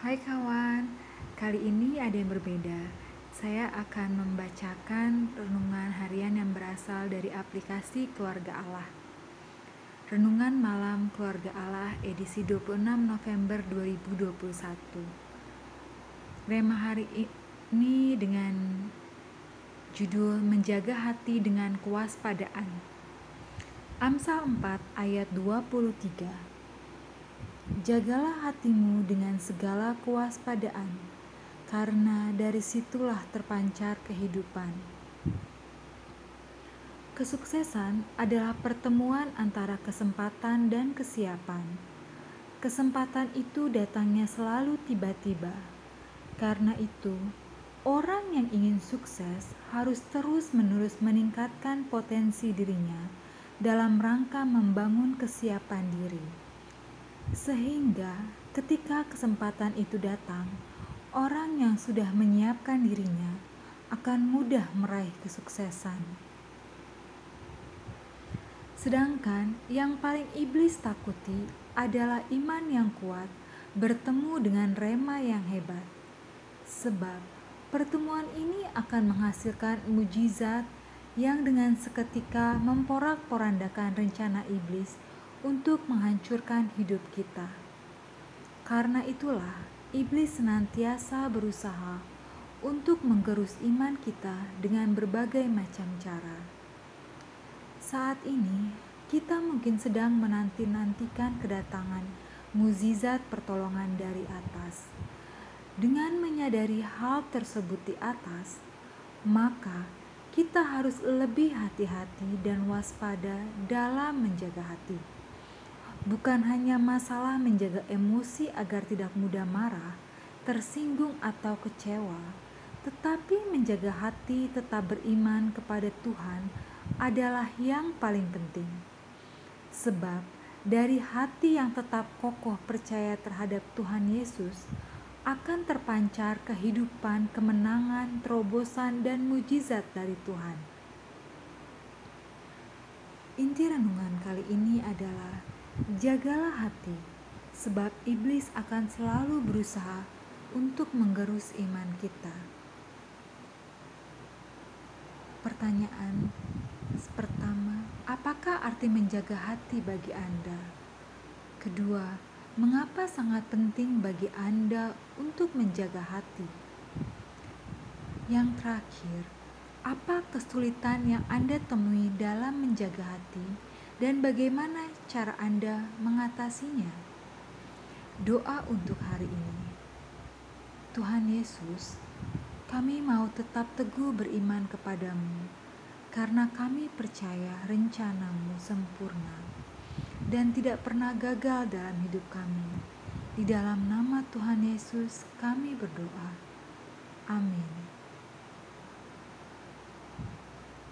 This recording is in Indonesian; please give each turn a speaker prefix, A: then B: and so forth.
A: Hai kawan, kali ini ada yang berbeda. Saya akan membacakan renungan harian yang berasal dari aplikasi Keluarga Allah. Renungan Malam Keluarga Allah edisi 26 November 2021. Rema hari ini dengan judul Menjaga Hati dengan Kewaspadaan. Amsal 4 ayat 23 Jagalah hatimu dengan segala kewaspadaan, karena dari situlah terpancar kehidupan. Kesuksesan adalah pertemuan antara kesempatan dan kesiapan. Kesempatan itu datangnya selalu tiba-tiba. Karena itu, orang yang ingin sukses harus terus-menerus meningkatkan potensi dirinya dalam rangka membangun kesiapan diri sehingga ketika kesempatan itu datang, orang yang sudah menyiapkan dirinya akan mudah meraih kesuksesan. Sedangkan yang paling iblis takuti adalah iman yang kuat bertemu dengan rema yang hebat. Sebab pertemuan ini akan menghasilkan mujizat yang dengan seketika memporak-porandakan rencana iblis untuk menghancurkan hidup kita. Karena itulah, iblis senantiasa berusaha untuk menggerus iman kita dengan berbagai macam cara. Saat ini, kita mungkin sedang menanti-nantikan kedatangan mukjizat pertolongan dari atas. Dengan menyadari hal tersebut di atas, maka kita harus lebih hati-hati dan waspada dalam menjaga hati bukan hanya masalah menjaga emosi agar tidak mudah marah, tersinggung, atau kecewa, tetapi menjaga hati tetap beriman kepada Tuhan adalah yang paling penting. Sebab dari hati yang tetap kokoh percaya terhadap Tuhan Yesus akan terpancar kehidupan, kemenangan, terobosan, dan mujizat dari Tuhan. Inti renungan kali ini adalah Jagalah hati, sebab iblis akan selalu berusaha untuk menggerus iman kita. Pertanyaan pertama, apakah arti menjaga hati bagi Anda? Kedua, mengapa sangat penting bagi Anda untuk menjaga hati? Yang terakhir, apa kesulitan yang Anda temui dalam menjaga hati? Dan bagaimana cara Anda mengatasinya. Doa untuk hari ini. Tuhan Yesus, kami mau tetap teguh beriman kepadamu karena kami percaya rencanamu sempurna dan tidak pernah gagal dalam hidup kami. Di dalam nama Tuhan Yesus kami berdoa. Amin.